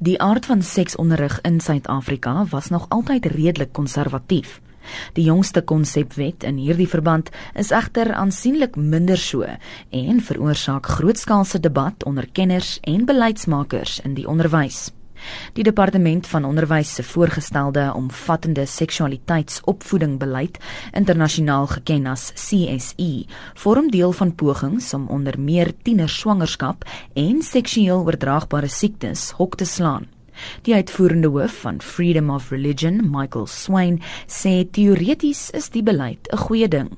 Die aard van seksonderrig in Suid-Afrika was nog altyd redelik konservatief. Die jongste konsepwet in hierdie verband is egter aansienlik minder so en veroorsaak grootskaalse debat onder kenners en beleidsmakers in die onderwys. Die departement van onderwys se voorgestelde omvattende seksualiteitsopvoedingbeleid, internasionaal geken as CSE, vorm deel van pogings om onder meer tienerswangerskap en seksueel oordraagbare siektes hok te slaan. Die uitvoerende hoof van Freedom of Religion, Michael Swain, sê teoreties is die beleid 'n goeie ding.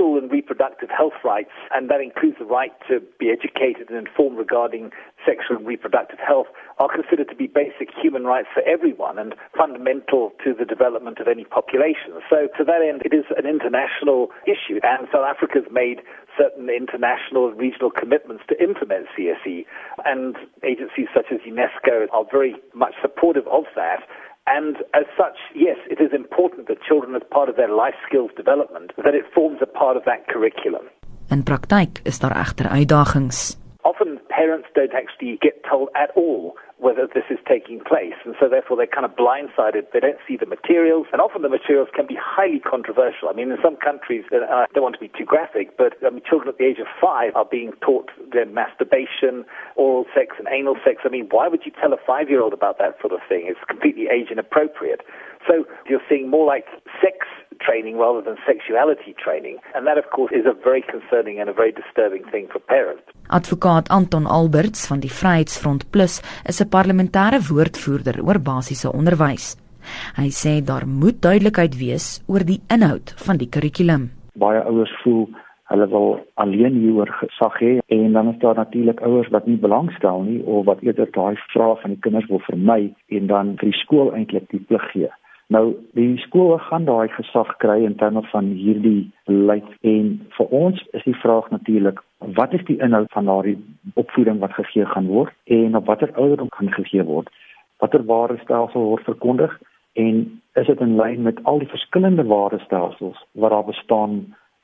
Sexual and reproductive health rights, and that includes the right to be educated and informed regarding sexual and reproductive health, are considered to be basic human rights for everyone and fundamental to the development of any population. So, to that end, it is an international issue, and South Africa has made certain international and regional commitments to implement CSE, and agencies such as UNESCO are very much supportive of that. And as such, yes, it is important that children, as part of their life skills development, that it forms a part of that curriculum. In praktyk is daar egter uitdagings. Don't actually get told at all whether this is taking place. And so therefore they're kind of blindsided. They don't see the materials. And often the materials can be highly controversial. I mean, in some countries, uh, I don't want to be too graphic, but I mean, children at the age of five are being taught their masturbation, oral sex, and anal sex. I mean, why would you tell a five-year-old about that sort of thing? It's completely age inappropriate. So you're seeing more like sex training rather than sexuality training. And that, of course, is a very concerning and a very disturbing thing for parents. Advokaat Anton Alberts van die Vryheidsfront Plus is 'n parlementêre woordvoerder oor basiese onderwys. Hy sê daar moet duidelikheid wees oor die inhoud van die kurrikulum. Baie ouers voel hulle wil alleen hieroor gesag hê en dan is daar natuurlik ouers wat nie belangstel nie of wat eerder daai vrae van die kinders wil vermy en dan vir die skool eintlik die plig gee. Nou die skole gaan daai gesag kry in terme van hierdie beleid en vir ons is die vraag natuurlik wat is die inhoud van daardie opvoeding wat gegee gaan word en op watter ouderdom gaan gegee word watter waardestelsel word verkondig en is dit in lyn met al die verskillende waardestelsels wat daar bestaan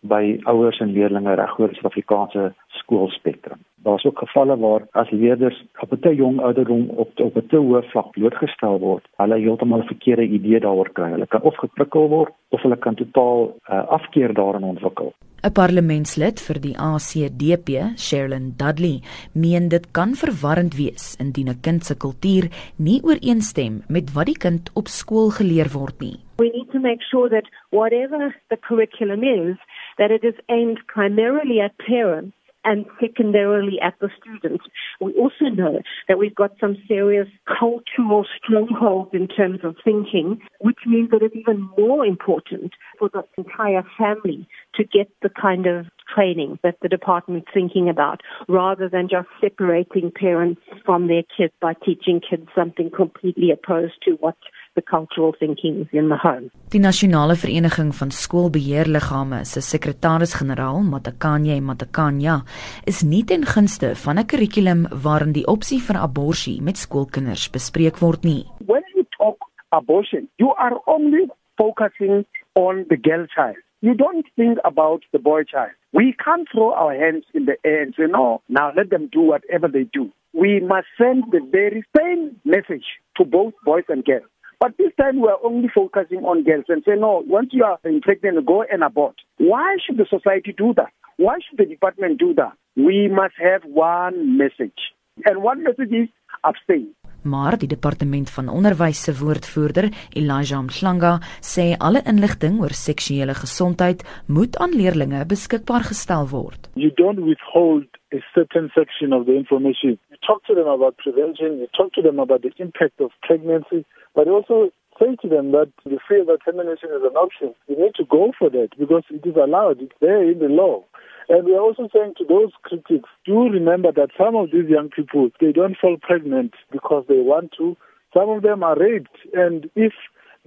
by ouers en leerders reg oor die Suid-Afrikaanse skoolspektrum. Daar's ook gevalle waar as leerders op 'n te jong ouderdom op op 'n te hoë vlak blootgestel word, hulle heeltemal 'n verkeerde idee daaroor kry. Hulle kan of geprikkel word of hulle kan totaal uh, afkeer daarin ontwikkel. 'n Parlementslid vir die ACDP, Sherilyn Dudley, meen dit kan verwarrend wees indien 'n kind se kultuur nie ooreenstem met wat die kind op skool geleer word nie. We need to make sure that whatever the curriculum is, that it is aimed primarily at parents and secondarily at the students. We also know that we've got some serious cultural strongholds in terms of thinking, which means that it's even more important for the entire family to get the kind of training that the department's thinking about rather than just separating parents from their kids by teaching kids something completely opposed to what the cultural thinking in the home. Die nasionale vereniging van skoolbeheerliggame se sekretaris-generaal, Matakanye Matakanya, is nie ten gunste van 'n kurrikulum waarin die opsie vir abortus met skoolkinders bespreek word nie. When you talk abortion, you are only focusing on the girl child. You don't think about the boy child. We can't throw our hands in the air and say, no, now let them do whatever they do. We must send the very same message to both boys and girls. But this time we are only focusing on girls and say, no, once you are pregnant, go and abort. Why should the society do that? Why should the department do that? We must have one message. And one message is abstain. Maar die departement van onderwys se woordvoerder, Elijah Mhlanga, sê alle inligting oor seksuele gesondheid moet aan leerders beskikbaar gestel word. You don't withhold a certain section of the information. You talk to them about prevention, you talk to them about the impact of pregnancy, but also say to them that you feel that termination is an option. You need to go for that because it is allowed. It's there in the law. And we are also saying to those critics, do remember that some of these young people, they don't fall pregnant because they want to. Some of them are raped. And if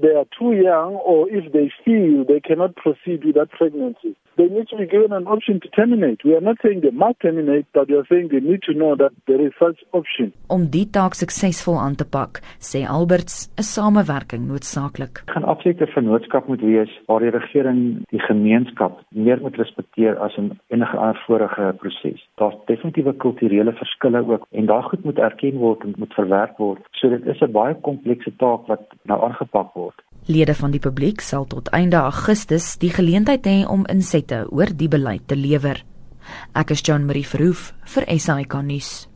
they are too young or if they feel they cannot proceed with that pregnancy, they need to be given an option to terminate. We are not saying they must terminate, but we are saying they need to know that there is such option. Om die taak suksesvol aan te pak, sê Alberts, 'n samewerking noodsaaklik. Gaan absolute vennootskap moet wees waar die regering die gemeenskap meer moet respekteer as in enige ander vorige proses. Daar's definitiewe kulturele verskille ook en daai goed moet erken word en moet verwerk word. So dit is 'n baie komplekse taak wat nou aangepak word. Lede van die publiek sal tot einde Augustus die geleentheid hê om insette oor die beleid te lewer. Ek is John Marie Verhoef vir SAK nuus.